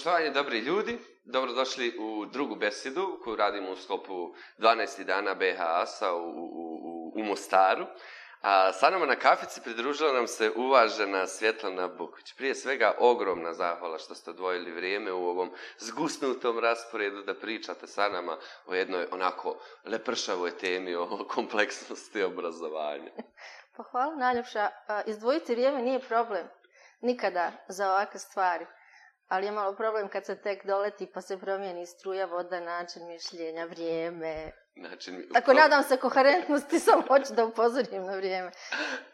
Poštovanje dobri ljudi, dobrodošli u drugu besedu koju radimo u skopu 12. dana BH ASA u, u, u, u Mostaru. A, sa nama na kafici pridružila nam se uvažena Svjetlana Bukvić. Prije svega ogromna zahvala što ste odvojili vrijeme u ovom zgusnutom rasporedu da pričate sa nama o jednoj onako lepršavoj temi o kompleksnosti obrazovanja. Pa hvala najljepša. Izdvojiti vrijeme nije problem nikada za ovakve stvari. Ali je malo problem kad se tek doleti pa se promijeni struja, voda, način mišljenja, vrijeme. Način... Tako nadam se koherentnosti sam hoću da upozorim na vrijeme.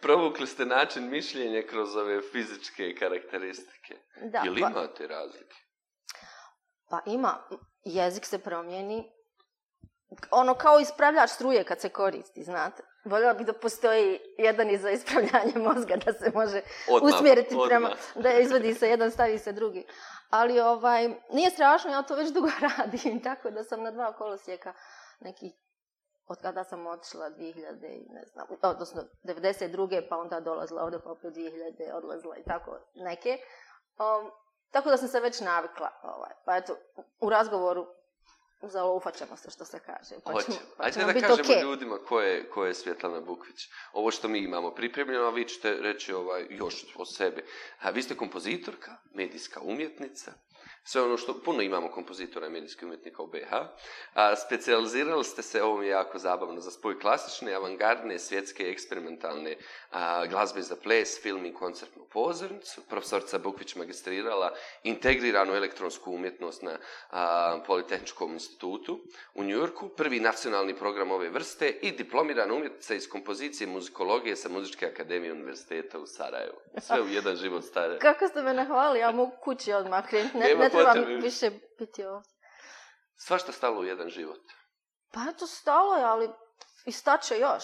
Provukli ste način mišljenja kroz ove fizičke karakteristike. Da, Ili pa... imate razlike? Pa ima. Jezik se promijeni. Ono kao ispravljač struje kad se koristi, znate. Voljela bih da postoji jedan iza ispravljanje mozga da se može odmah, usmjeriti odmah. prema, da je izvadi se jedan, stavi se drugi. Ali ovaj, nije strašno, ja to već dugo radim, tako da sam na dva kolosijeka neki od kada sam otišla 2000, ne znam, odnosno 92. pa onda dolazila ovdje pa opet 2000, odlazila i tako neke. Um, tako da sam se već navikla. Ovaj. Pa eto, u razgovoru zalufat ćemo se, što se kaže. Pa Hoćemo. Pa Ajde da kažemo okay. ljudima ko je, ko je Svjetlana Bukvić. Ovo što mi imamo pripremljeno, a vi ćete reći ovaj, još o sebi. A, vi ste kompozitorka, medijska umjetnica, sve ono što puno imamo kompozitora i medijskih umjetnika u BH. A, specializirali ste se, ovo mi je jako zabavno, za spoj klasične, avangardne, svjetske, eksperimentalne a, glazbe za ples, film i koncertnu pozornicu. Profesorca Bukvić magistrirala integriranu elektronsku umjetnost na a, Politehničkom institutu u Njujorku, prvi nacionalni program ove vrste i diplomirana umjetnica iz kompozicije muzikologije sa Muzičke akademije univerziteta u Sarajevu. Sve u jedan život stare. Kako ste me nahvali, ja mogu kući odmah krenuti nema ne potrebe. Ne više biti ovdje. Svašta stalo u jedan život. Pa eto stalo je, ali istače još.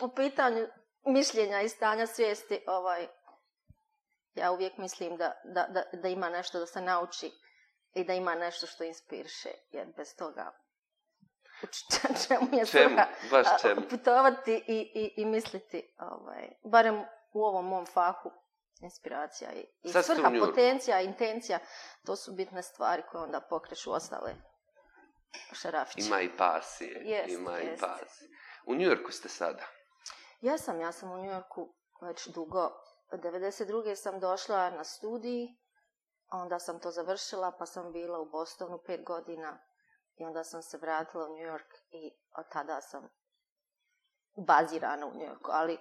Po pitanju mišljenja i stanja svijesti, ovaj, ja uvijek mislim da, da, da, da ima nešto da se nauči i da ima nešto što inspirše, jer bez toga čemu je čemu? Baš čemu? putovati i, i, i misliti, ovaj, barem u ovom mom fahu, inspiracija i, i svrha, potencija, intencija, to su bitne stvari koje onda pokreću ostale šarafiće. Ima i pasije, jest, ima jest. i pasije. U Njujorku ste sada? Ja sam, ja sam u Njujorku već dugo. 92. sam došla na studiji, onda sam to završila, pa sam bila u Bostonu pet godina i onda sam se vratila u Njujork i od tada sam bazirana u Njujorku, ali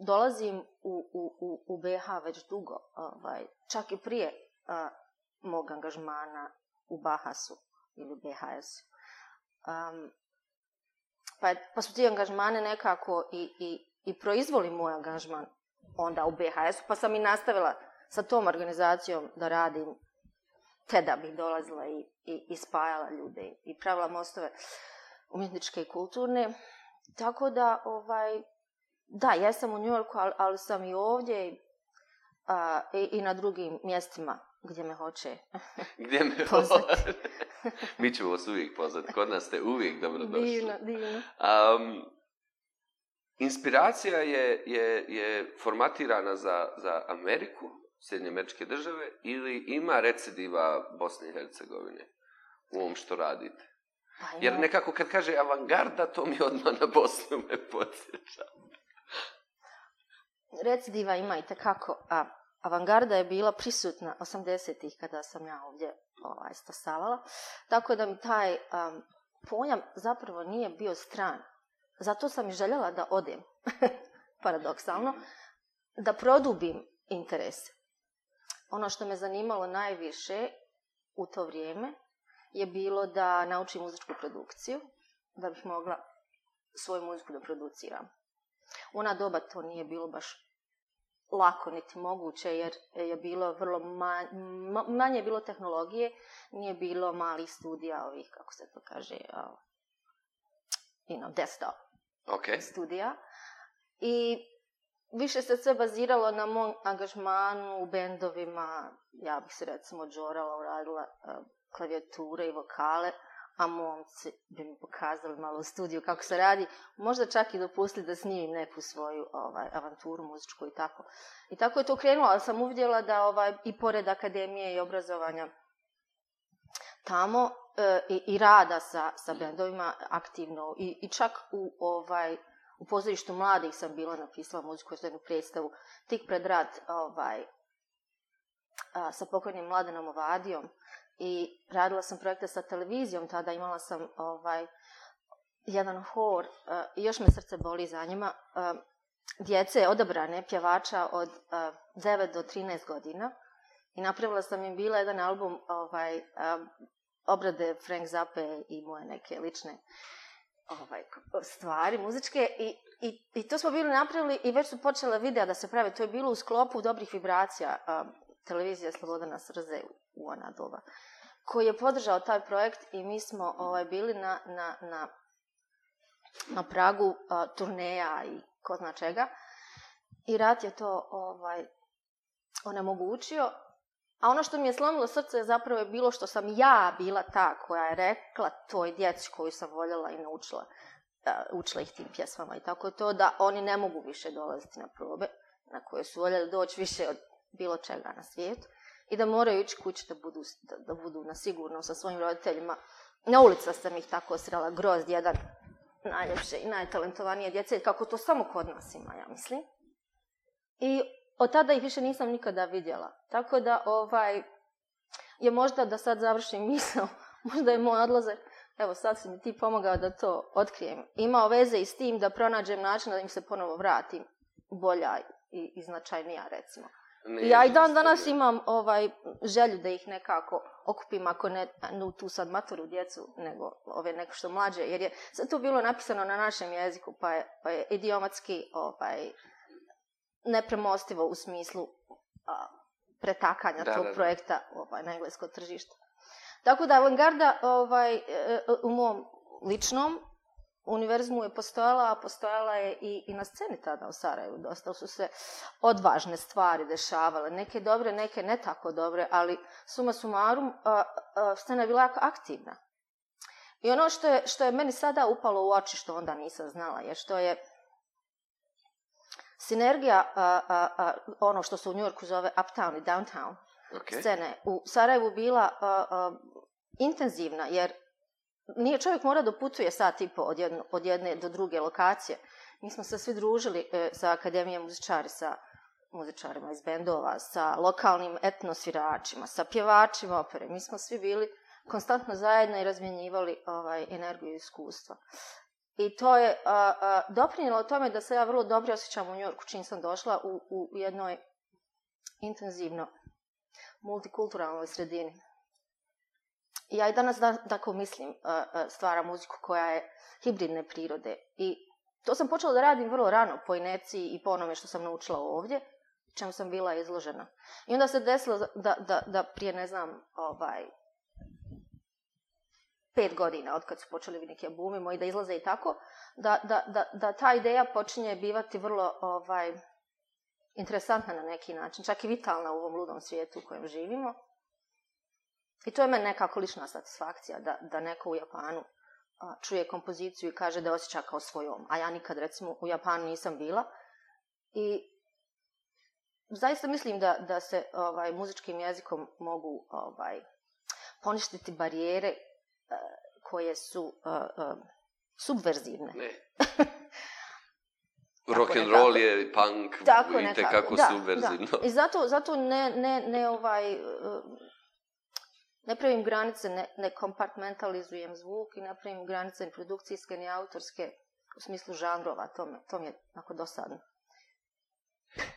dolazim u, u, u, u BH već dugo, ovaj, čak i prije a, mog angažmana u Bahasu ili BHS. Um, pa, pa su ti angažmane nekako i, i, i proizvoli moj angažman onda u BHS, pa sam i nastavila sa tom organizacijom da radim te da bih dolazila i, i, i spajala ljude i pravila mostove umjetničke i kulturne. Tako da, ovaj, Da, jesam u New Yorku, ali, ali sam i ovdje a, i, i na drugim mjestima gdje me hoće Gdje me hoće. Mi ćemo vas uvijek pozvati. Kod nas ste uvijek dobrodošli. Divno, divno. Um, inspiracija je, je, je formatirana za, za Ameriku, Sjedinje američke države, ili ima recidiva Bosne i Hercegovine u ovom što radite? Pa Jer nekako kad kaže avangarda, to mi odmah na Bosnu me podsjeća recidiva ima i tekako, a avangarda je bila prisutna 80-ih kada sam ja ovdje ovaj, stasavala, tako da mi taj um, pojam zapravo nije bio stran. Zato sam i željela da odem, paradoksalno, da produbim interese. Ono što me zanimalo najviše u to vrijeme je bilo da naučim muzičku produkciju, da bih mogla svoju muziku da produciram. Ona doba to nije bilo baš lako niti moguće jer je bilo vrlo manje, manje bilo tehnologije, nije bilo mali studija ovih, kako se to kaže, you know, desktop okay. studija. I više se sve baziralo na mom angažmanu u bendovima, ja bih se recimo džorala, uradila klavijature i vokale, a momci bi mi pokazali malo u studiju kako se radi, možda čak i dopustili da snimim neku svoju ovaj, avanturu muzičku i tako. I tako je to krenulo, ali sam uvidjela da ovaj, i pored akademije i obrazovanja tamo e, i, i, rada sa, sa bendovima aktivno i, i čak u ovaj u pozorištu mladih sam bila napisala muziku za jednu predstavu tik pred rad ovaj a, sa pokojnim Mladenom Ovadijom. Uh, i radila sam projekte sa televizijom tada, imala sam ovaj jedan hor uh, i još me srce boli za njima. Uh, djece je odabrane pjevača od uh, eh, 9 do 13 godina i napravila sam im bila jedan album ovaj uh, obrade Frank Zappe i moje neke lične ovaj, stvari muzičke i I, I to smo bili napravili i već su počela videa da se prave. To je bilo u sklopu dobrih vibracija um, televizija Slobodana Srze u, u ona doba, koji je podržao taj projekt i mi smo ovaj, bili na, na, na, na pragu a, turneja i ko zna čega. I rat je to ovaj, onemogućio. A ono što mi je slomilo srce je zapravo je bilo što sam ja bila ta koja je rekla toj djeci koju sam voljela i naučila učila ih tim pjesmama i tako to, da oni ne mogu više dolaziti na probe na koje su voljeli doći više od bilo čega na svijetu i da moraju ići kući da budu, da, da budu na sigurno sa svojim roditeljima. Na ulica sam ih tako srela, grozd jedan najljepše i najtalentovanije djece, kako to samo kod nas ima, ja mislim. I od tada ih više nisam nikada vidjela. Tako da, ovaj, je možda da sad završim misao, možda je moj odlazak, evo sad si mi ti pomogao da to otkrijem, imao veze i s tim da pronađem način da im se ponovo vratim bolja i, i značajnija, recimo. Ja i dan danas imam ovaj želju da ih nekako okupim, ako ne no, tu sad maturu djecu, nego ove neko što mlađe, jer je sve to bilo napisano na našem jeziku, pa je, pa je idiomatski ovaj, nepremostivo u smislu a, pretakanja da, tog da, projekta ovaj, na englesko tržište. Tako da, avangarda ovaj, e, e, u mom ličnom univerzumu je postojala, a postojala je i, i na sceni tada u Sarajevu. Dosta su se odvažne stvari dešavale. Neke dobre, neke ne tako dobre, ali suma sumarum, a, a, scena je bila jako aktivna. I ono što je, što je meni sada upalo u oči, što onda nisam znala, je što je sinergija, a, a, a, ono što se u Njujorku zove uptown i downtown okay. scene, u Sarajevu bila a, a, intenzivna, jer nije čovjek mora da putuje sat i po od jedne, od jedne do druge lokacije. Mi smo se svi družili e, sa Akademijom muzičari, sa muzičarima iz bendova, sa lokalnim etnosviračima, sa pjevačima opere. Mi smo svi bili konstantno zajedno i razmjenjivali ovaj, energiju i iskustva. I to je a, a, doprinjelo tome da se ja vrlo dobro osjećam u Njorku čim sam došla u, u jednoj intenzivno multikulturalnoj sredini ja i danas tako mislim, stvaram muziku koja je hibridne prirode. I to sam počela da radim vrlo rano, po inerciji i po onome što sam naučila ovdje, čemu sam bila izložena. I onda se desilo da, da, da prije, ne znam, ovaj, pet godina od kad su počeli neke bume moji da izlaze i tako, da, da, da, da ta ideja počinje bivati vrlo ovaj interesantna na neki način, čak i vitalna u ovom ludom svijetu u kojem živimo. I to je meni nekako lična satisfakcija da, da neko u Japanu a, čuje kompoziciju i kaže da je osjeća kao svojom. A ja nikad, recimo, u Japanu nisam bila. I zaista mislim da, da se ovaj muzičkim jezikom mogu ovaj poništiti barijere a, e, koje su a, e, a, e, subverzivne. Ne. Rock and roll je punk, tako kako subverzivno. Da. I zato, zato ne, ne, ne ovaj, uh, napravim granice, ne, ne kompartmentalizujem zvuk i napravim granice ni produkcijske, ni autorske, u smislu žanrova, to, me, to mi je tako dosadno.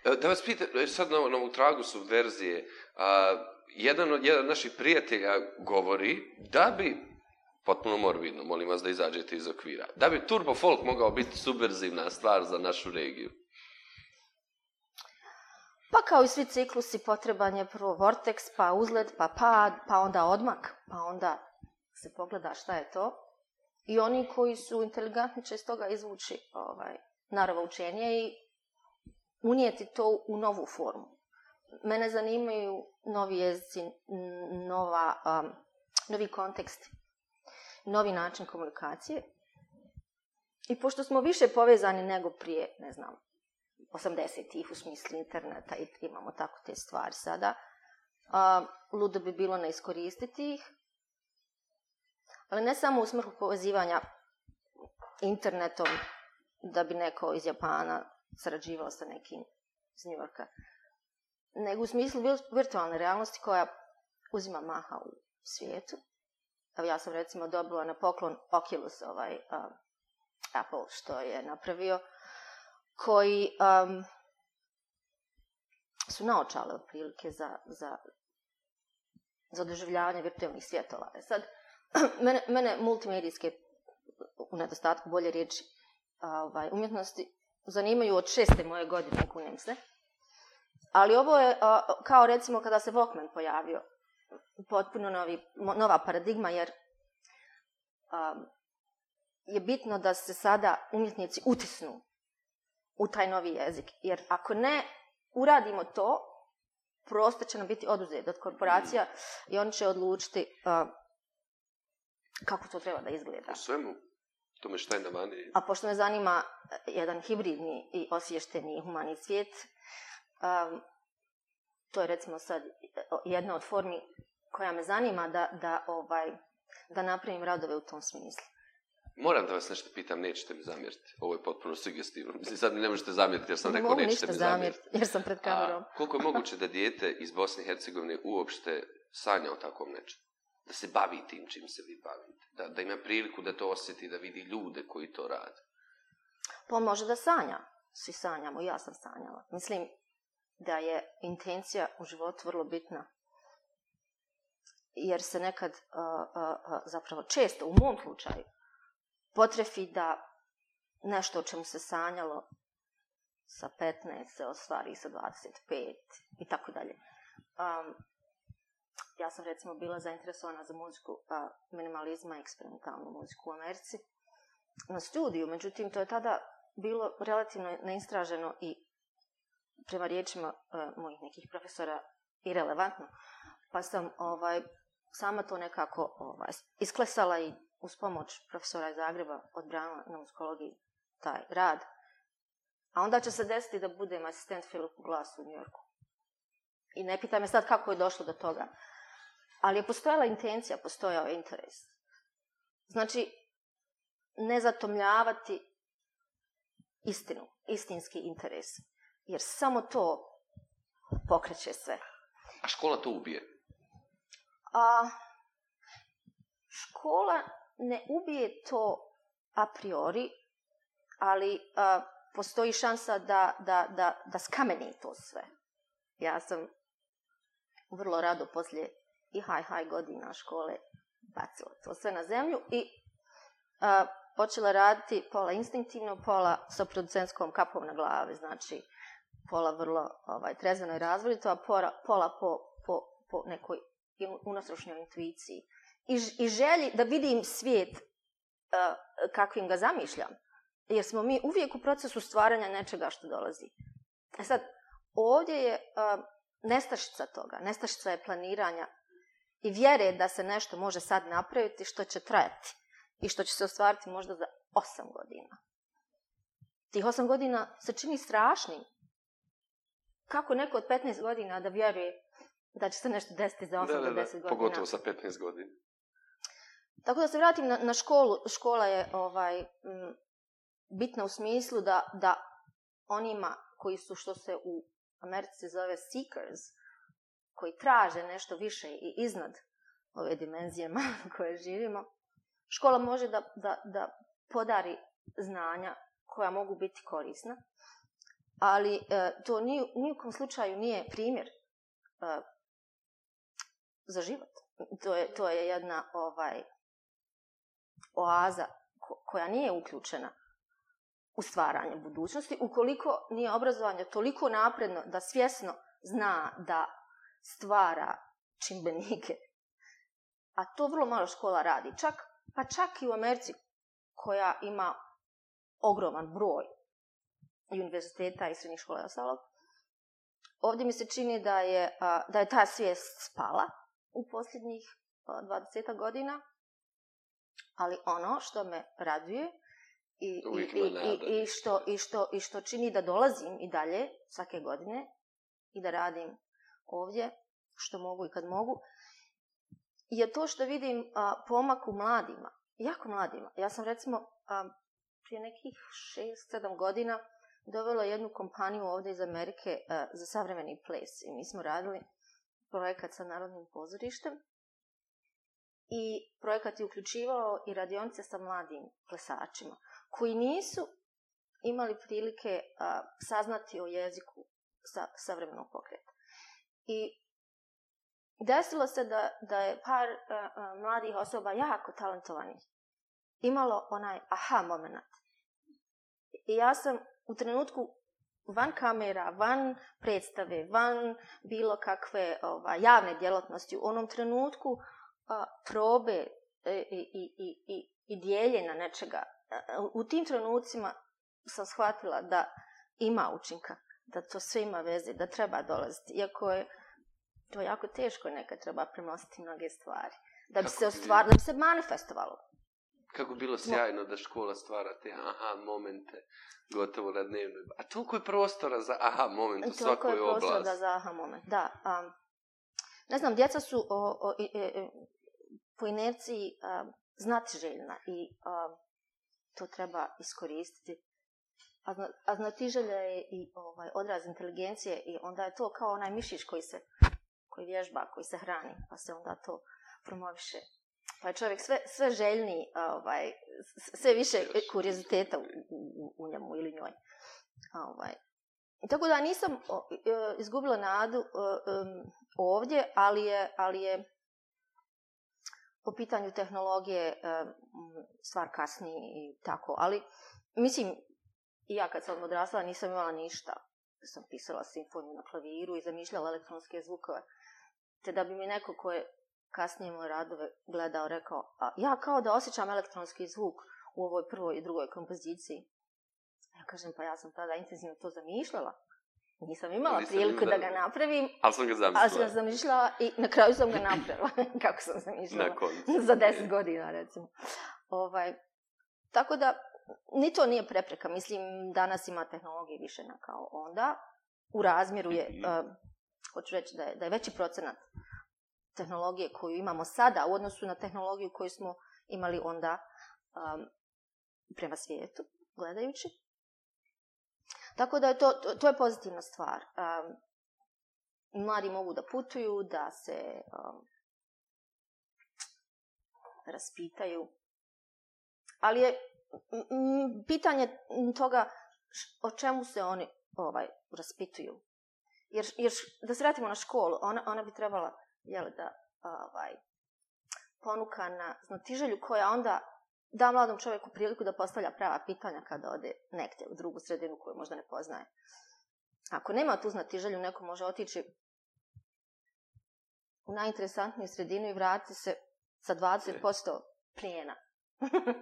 E, da vas pitam, e, sad na, na ovu tragu su verzije, a, jedan od jedan naših prijatelja govori da bi, potpuno morbidno, molim vas da izađete iz okvira, da bi turbo folk mogao biti subverzivna stvar za našu regiju. Pa kao i svi ciklusi, potreban je prvo vorteks, pa uzlet, pa pad, pa onda odmak, pa onda se pogleda šta je to. I oni koji su inteligentni će iz toga izvući ovaj, naravno učenje i unijeti to u novu formu. Mene zanimaju novi jezici, nova, um, novi kontekst, novi način komunikacije. I pošto smo više povezani nego prije, ne znam, 80-ih u smislu interneta i imamo tako te stvari sada. A, ludo bi bilo ne iskoristiti ih. Ali ne samo u smrhu povezivanja internetom da bi neko iz Japana sarađivao sa nekim iz Njivorka. Nego u smislu virtualne realnosti koja uzima maha u svijetu. Evo ja sam recimo dobila na poklon Oculus ovaj uh, Apple što je napravio koji um, su naočale prilike za, za, za odoživljavanje virtualnih svjetova. E sad, mene, mene multimedijske, u nedostatku bolje riječi, ovaj, umjetnosti zanimaju od šeste moje godine, kunim se. Ali ovo je a, kao recimo kada se Walkman pojavio, potpuno novi, nova paradigma, jer a, je bitno da se sada umjetnici utisnu u taj novi jezik. Jer ako ne uradimo to, prosto će nam biti oduzet od korporacija i oni će odlučiti uh, kako to treba da izgleda. U svemu tome šta je na vani. A pošto me zanima uh, jedan hibridni i osvješteni humani svijet, um, to je recimo sad uh, jedna od formi koja me zanima da, da, ovaj, da napravim radove u tom smislu. Moram da vas nešto pitam, nećete mi zamjeriti. Ovo je potpuno sugestivno. Mislim, sad mi ne možete zamjeriti jer sam ne rekao nećete mi zamjeriti. Ne mogu zamjeriti jer sam pred kamerom. A, koliko je moguće da dijete iz Bosne i Hercegovine uopšte sanja o takvom nečem? Da se bavi tim čim se vi bavite? Da, da ima priliku da to osjeti, da vidi ljude koji to rade? Pa može da sanja. Svi sanjamo, ja sam sanjala. Mislim da je intencija u životu vrlo bitna. Jer se nekad, uh, uh, uh, zapravo često, u mom slučaju, potrefi da nešto o čemu se sanjalo sa 15 se ostvari sa 25 i tako dalje. Um, ja sam recimo bila zainteresovana za muziku a, minimalizma i eksperimentalnu muziku u Americi na studiju, međutim to je tada bilo relativno neistraženo i prema riječima a, e, mojih nekih profesora irelevantno, pa sam ovaj sama to nekako ovaj, isklesala i uz pomoć profesora iz Zagreba odbranila na muskologiji taj rad. A onda će se desiti da budem asistent Filipu Glasu u Njorku. I ne pita me sad kako je došlo do toga. Ali je postojala intencija, postojao interes. Znači, ne zatomljavati istinu, istinski interes. Jer samo to pokreće sve. A škola to ubije? A, škola ne ubije to a priori, ali a, postoji šansa da, da, da, da skameni to sve. Ja sam vrlo rado poslije i high high godina škole bacila to sve na zemlju i a, počela raditi pola instinktivno, pola sa producentskom kapom na glavi, znači pola vrlo ovaj, trezveno i razvojito, a pola, pola po, po, po nekoj unosrošnjoj intuiciji. Uh, i, i želji da vidim svijet uh, kakvim ga zamišljam. Jer smo mi uvijek u procesu stvaranja nečega što dolazi. E sad, ovdje je uh, nestašica toga. Nestašica je planiranja i vjere da se nešto može sad napraviti što će trajati i što će se ostvariti možda za osam godina. Tih osam godina se čini strašnim. Kako neko od 15 godina da vjeruje da će se nešto desiti za 8 do 10 godina? Pogotovo sa 15 godina. Tako da se vratim na, na školu. Škola je ovaj m, bitna u smislu da, da onima koji su što se u Americi zove seekers, koji traže nešto više i iznad ove dimenzije koje živimo, škola može da, da, da podari znanja koja mogu biti korisna, ali e, to ni, nijukom slučaju nije primjer e, za život. To je, to je jedna ovaj oaza koja nije uključena u stvaranje budućnosti, ukoliko nije obrazovanje toliko napredno da svjesno zna da stvara čimbenike. A to vrlo malo škola radi. Čak, pa čak i u Americi koja ima ogroman broj univerziteta i srednjih škola i ostalog. Ovdje mi se čini da je, da je ta svijest spala u posljednjih 20 pa, godina. Ali ono što me raduje i, i, i, i, što, i, što, i što čini da dolazim i dalje svake godine i da radim ovdje što mogu i kad mogu, je to što vidim a, pomak u mladima, jako mladima. Ja sam recimo a, prije nekih 6-7 godina dovela jednu kompaniju ovdje iz Amerike a, za savremeni ples i mi smo radili projekat sa Narodnim pozorištem i projekat je uključivao i radionice sa mladim plesačima koji nisu imali prilike a, saznati o jeziku sa savremenog pokreta. I desilo se da, da je par a, a, mladih osoba jako talentovanih imalo onaj aha moment. I ja sam u trenutku van kamera, van predstave, van bilo kakve ova, javne djelatnosti, u onom trenutku uh, a, probe e, i, i, i, i dijeljena nečega, e, u tim trenucima sam shvatila da ima učinka, da to sve ima veze, da treba dolaziti. Iako je to jako teško nekad treba premostiti mnoge stvari. Da bi Kako se ostvar, da bi se manifestovalo. Kako bilo sjajno da škola stvara te aha momente gotovo na dnevnoj. A toliko je prostora za aha moment u svakoj oblasti. Toliko je prostora oblast. za aha moment, da. Um, ne znam, djeca su o, o, i, e, e po inerciji a, znati željna i a, to treba iskoristiti. A, zna, a znati želja je i ovaj, odraz inteligencije i onda je to kao onaj mišić koji se koji vježba, koji se hrani, pa se onda to promoviše. Pa je čovjek sve, sve željni, ovaj, sve više kurioziteta u, u, u njemu ili njoj. Ovaj, tako da nisam uh, izgubila nadu uh, um, ovdje, ali je, ali je po pitanju tehnologije uh, stvar kasnije i tako. Ali, mislim, ja kad sam odrasla nisam imala ništa. Sam pisala simfoniju na klaviru i zamišljala elektronske zvukove. Te da bi mi neko ko je kasnije moje radove gledao, rekao, a ja kao da osjećam elektronski zvuk u ovoj prvoj i drugoj kompoziciji kažem, pa ja sam tada intenzivno to zamišljala. Nisam imala Nisam priliku da ga napravim. Ali sam ga zamišljala. Ali sam ga zamišljala i na kraju sam ga napravila. Kako sam zamišljala. Za deset godina, recimo. Ovaj, tako da, ni to nije prepreka. Mislim, danas ima tehnologije više na kao onda. U razmjeru je, uh, hoću reći da je, da je veći procenat tehnologije koju imamo sada u odnosu na tehnologiju koju smo imali onda um, prema svijetu, gledajući. Tako da je to, to, to je pozitivna stvar. Um, mladi mogu da putuju, da se um, raspitaju. Ali je m, m, pitanje toga š, o čemu se oni ovaj raspituju. Jer, jer da se vratimo na školu, ona, ona bi trebala jel, da ovaj, ponuka na znatiželju koja onda da mladom čovjeku priliku da postavlja prava pitanja kada ode negde u drugu sredinu koju možda ne poznaje. Ako nema tu znati želju, neko može otići u najinteresantniju sredinu i vrati se sa 20% plijena.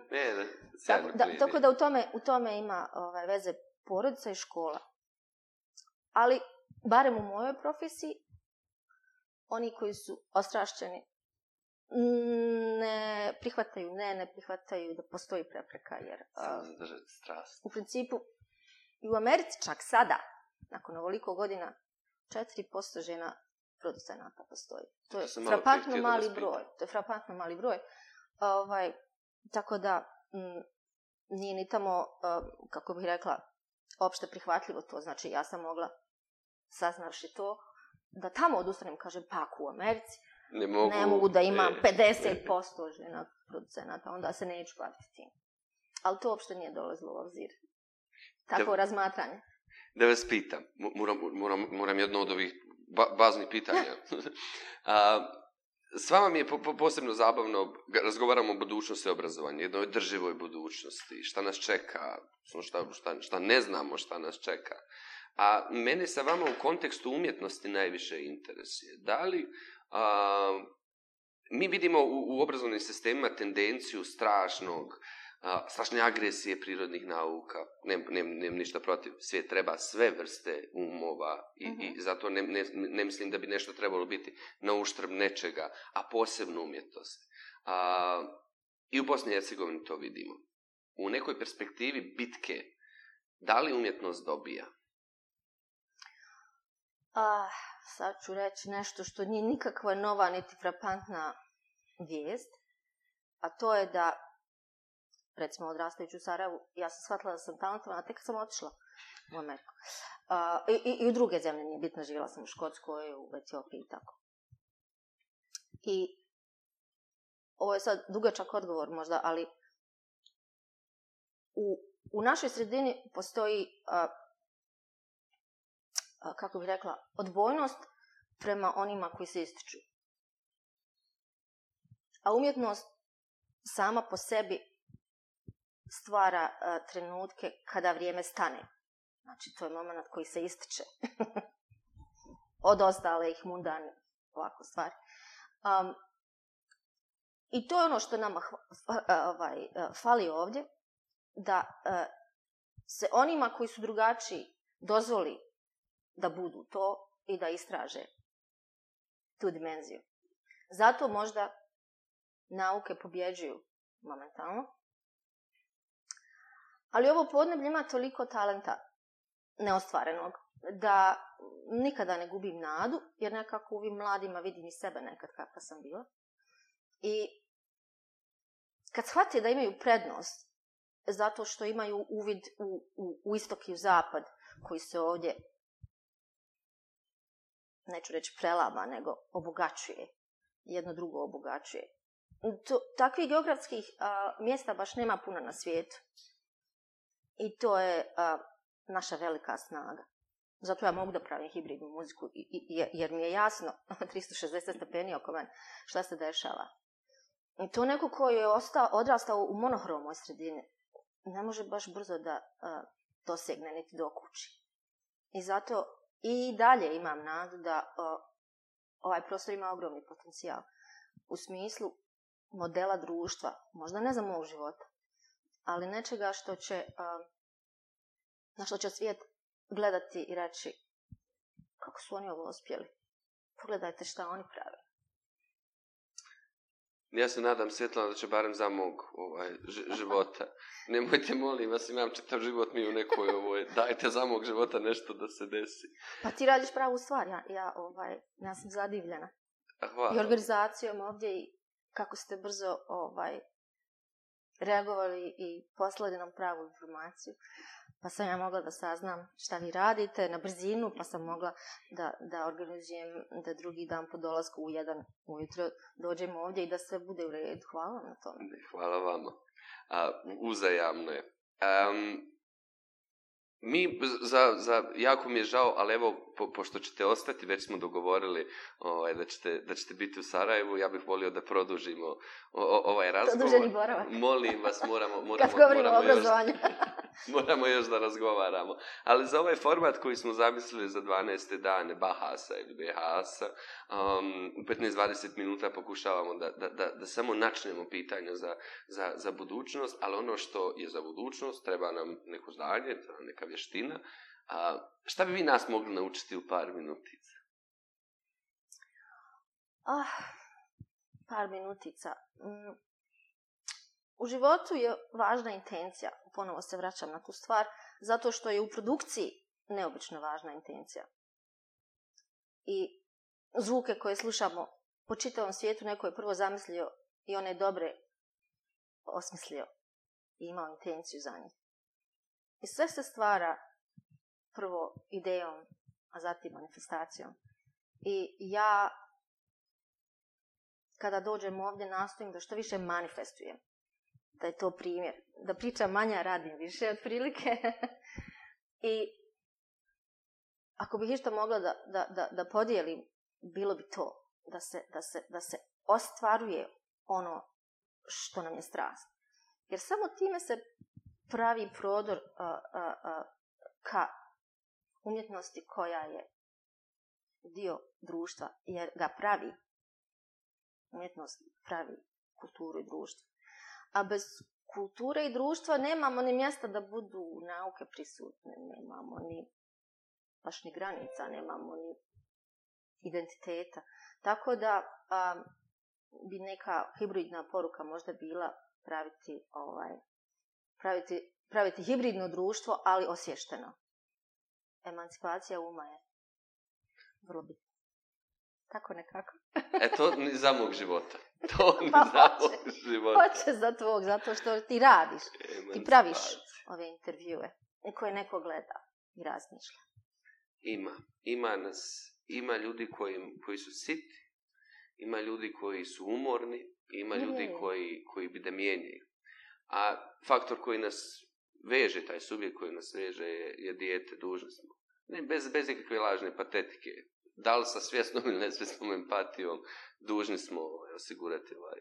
plijena. tako, da, tako da u tome, u tome ima ovaj, veze porodica i škola. Ali, barem u mojoj profesiji, oni koji su ostrašćeni Mm, ne prihvataju, ne, ne prihvataju da postoji prepreka, jer... Um, strast. U principu, i u Americi čak sada, nakon ovoliko godina, 4% žena producenata postoji. To je frapantno mali broj. To je frapantno mali broj. Ovaj, tako da, m, mm, nije ni tamo, um, kako bih rekla, opšte prihvatljivo to. Znači, ja sam mogla, saznavši to, da tamo odustanem, kažem, pak u Americi, ne mogu, ne mogu da imam e, 50% žena producenata, onda se neću baviti tim. Ali to uopšte nije dolazilo u obzir. Tako da, razmatranje. Da vas pitam, moram, moram, moram jedno od ovih ba, baznih pitanja. A, s vama mi je po, po, posebno zabavno, razgovaramo o budućnosti obrazovanja, jednoj drživoj budućnosti, šta nas čeka, šta, šta, šta ne znamo šta nas čeka. A mene sa vama u kontekstu umjetnosti najviše interesuje. Da li a, mi vidimo u, u obrazovnim sistemima tendenciju strašnog, a, strašne agresije prirodnih nauka. Nem, nem, nem ništa protiv, svijet treba sve vrste umova i, mm -hmm. i mhm. zato ne, ne, ne mislim da bi nešto trebalo biti na uštrb nečega, a posebno umjetnost. A, I u Bosni i Hercegovini to vidimo. U nekoj perspektivi bitke, da li umjetnost dobija? Ah, sad ću reći nešto što nije nikakva nova niti frapantna vijest, a to je da, recimo, odrastajući u Sarajevu, ja sam shvatila da sam talentovana, tek sam otišla u Ameriku. Uh, i, i, I u druge zemlje nije bitno, živjela sam u Škotskoj, u Etiopiji i tako. I ovo je sad dugačak odgovor možda, ali u, u našoj sredini postoji uh, kako bih rekla, odbojnost prema onima koji se ističu. A umjetnost sama po sebi stvara uh, trenutke kada vrijeme stane. Znači, to je moment koji se ističe. Od ostale ih mundan, ovako stvari. Um, I to je ono što nama hva, ovaj, fali ovdje, da uh, se onima koji su drugačiji dozvoli da budu to i da istraže tu dimenziju. Zato možda nauke pobjeđuju momentalno. Ali ovo podneblje ima toliko talenta neostvarenog da nikada ne gubim nadu, jer nekako u ovim mladima vidim i sebe nekad kakva sam bila. I kad shvate da imaju prednost zato što imaju uvid u, u, u istok i u zapad koji se ovdje neću reći prelama, nego obogačuje. Jedno drugo obogačuje. To, takvih geografskih a, mjesta baš nema puno na svijetu. I to je a, naša velika snaga. Zato ja mogu da pravim hibridnu muziku, jer mi je jasno, 360 stepeni oko mene, šta se dešava. I to neko koji je ostao, odrastao u monohromoj sredini, ne može baš brzo da a, dosegne, niti dokući. I zato I dalje imam nadu da o, ovaj prostor ima ogromni potencijal u smislu modela društva, možda ne za mog života, ali nečega što će o, na što će svijet gledati i reći kako su oni ovo uspjeli. Pogledajte šta oni prave. Ja se nadam Svetlana da će barem za mog ovaj, života. Nemojte, molim vas, imam četav život mi u nekoj ovoj, dajte za mog života nešto da se desi. Pa ti radiš pravu stvar, ja, ja, ovaj, ja sam zadivljena. Hvala. I organizacijom ovdje i kako ste brzo ovaj, reagovali i poslali nam pravu informaciju pa sam ja mogla da saznam šta vi radite na brzinu, pa sam mogla da, da organizujem da drugi dan po dolazku u jedan ujutro dođem ovdje i da sve bude u redu. Hvala vam na tom. Hvala vama. A, uzajamno je. Um, mi, za, za, jako mi je žao, ali evo, po, pošto ćete ostati, već smo dogovorili ovaj, da, ćete, da ćete biti u Sarajevu, ja bih volio da produžimo o, o, ovaj razgovor. Produženi boravak. Molim vas, moramo... moramo Kad govorimo o obrazovanju. Još... moramo još da razgovaramo. Ali za ovaj format koji smo zamislili za 12. dane Bahasa ili Behasa, um, u 15-20 minuta pokušavamo da, da, da, da samo načnemo pitanja za, za, za budućnost, ali ono što je za budućnost, treba nam neko znanje, treba nam neka vještina. A, šta bi vi nas mogli naučiti u par minutica? Ah, par minutica. Mm. U životu je važna intencija, ponovo se vraćam na tu stvar, zato što je u produkciji neobično važna intencija. I zvuke koje slušamo po čitavom svijetu neko je prvo zamislio i one dobre osmislio i imao intenciju za njih. I sve se stvara prvo idejom, a zatim manifestacijom. I ja, kada dođem ovdje, nastojim da što više manifestujem da je to primjer. Da priča manja, radim više, otprilike. I ako bih išta mogla da, da, da, da podijelim, bilo bi to da se, da, se, da se ostvaruje ono što nam je strast. Jer samo time se pravi prodor a, a, a, ka umjetnosti koja je dio društva, jer ga pravi umjetnost, pravi kulturu i društvo a bez kulture i društva nemamo ni mjesta da budu nauke prisutne, nemamo ni baš ni granica, nemamo ni identiteta. Tako da a, bi neka hibridna poruka možda bila praviti ovaj praviti, praviti hibridno društvo, ali osvješteno. Emancipacija uma je vrlo bitna. Tako nekako. Eto, za mog života. To oni pa hoće, hoće za tvog, zato što ti radiš. E, ti praviš ove intervjue koje neko gleda i razmišlja. Ima. Ima nas. Ima ljudi koji, koji su siti. Ima ljudi koji su umorni. Ima je. ljudi koji, koji bi da mijenjaju. A faktor koji nas veže, taj subjekt koji nas veže je, je dijete, dužnost. Ne, bez, bez nekakve lažne patetike da li sa svjesnom ili nesvjesnom empatijom, dužni smo ovaj, osigurati ovaj,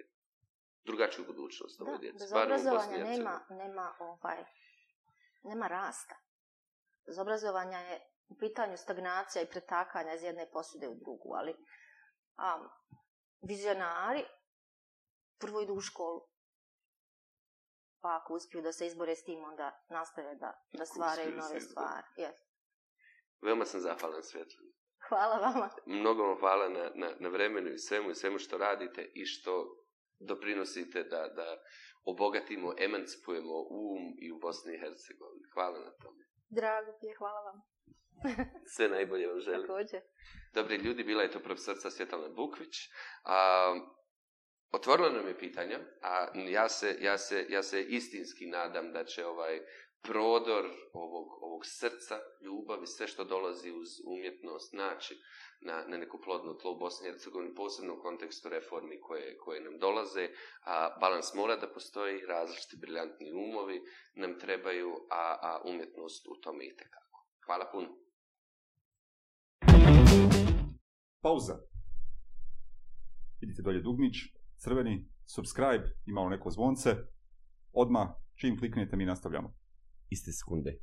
drugačiju budućnost. Da, ovaj bez obrazovanja nema, nema, ovaj, nema rasta. Bez obrazovanja je u pitanju stagnacija i pretakanja iz jedne posude u drugu, ali um, vizionari prvo idu u školu, pa ako uspiju da se izbore s tim, onda nastave da, da stvaraju nove stvari. Yes. Veoma sam zahvalan svjetljivu. Hvala vama. Mnogo vam hvala na, na, na vremenu i svemu i svemu što radite i što doprinosite da, da obogatimo, emancipujemo um i u Bosni i Hercegovini. Hvala na tome. Drago ti je, hvala vam. Sve najbolje vam želim. Također. Dobri ljudi, bila je to profesorca Svjetalna Bukvić. A, otvorila nam je pitanja, a ja se, ja, se, ja se istinski nadam da će ovaj prodor ovog, ovog srca, ljubavi, sve što dolazi uz umjetnost, znači na, na neku plodnu tlo u Bosni i Hercegovini, posebno u kontekstu reformi koje, koje nam dolaze. A, balans mora da postoji, različiti briljantni umovi nam trebaju, a, a umjetnost u tome i tekako. Hvala puno. Pauza. Vidite dolje dugmić, crveni, subscribe i malo neko zvonce. Odma čim kliknete, mi nastavljamo. isteți unde.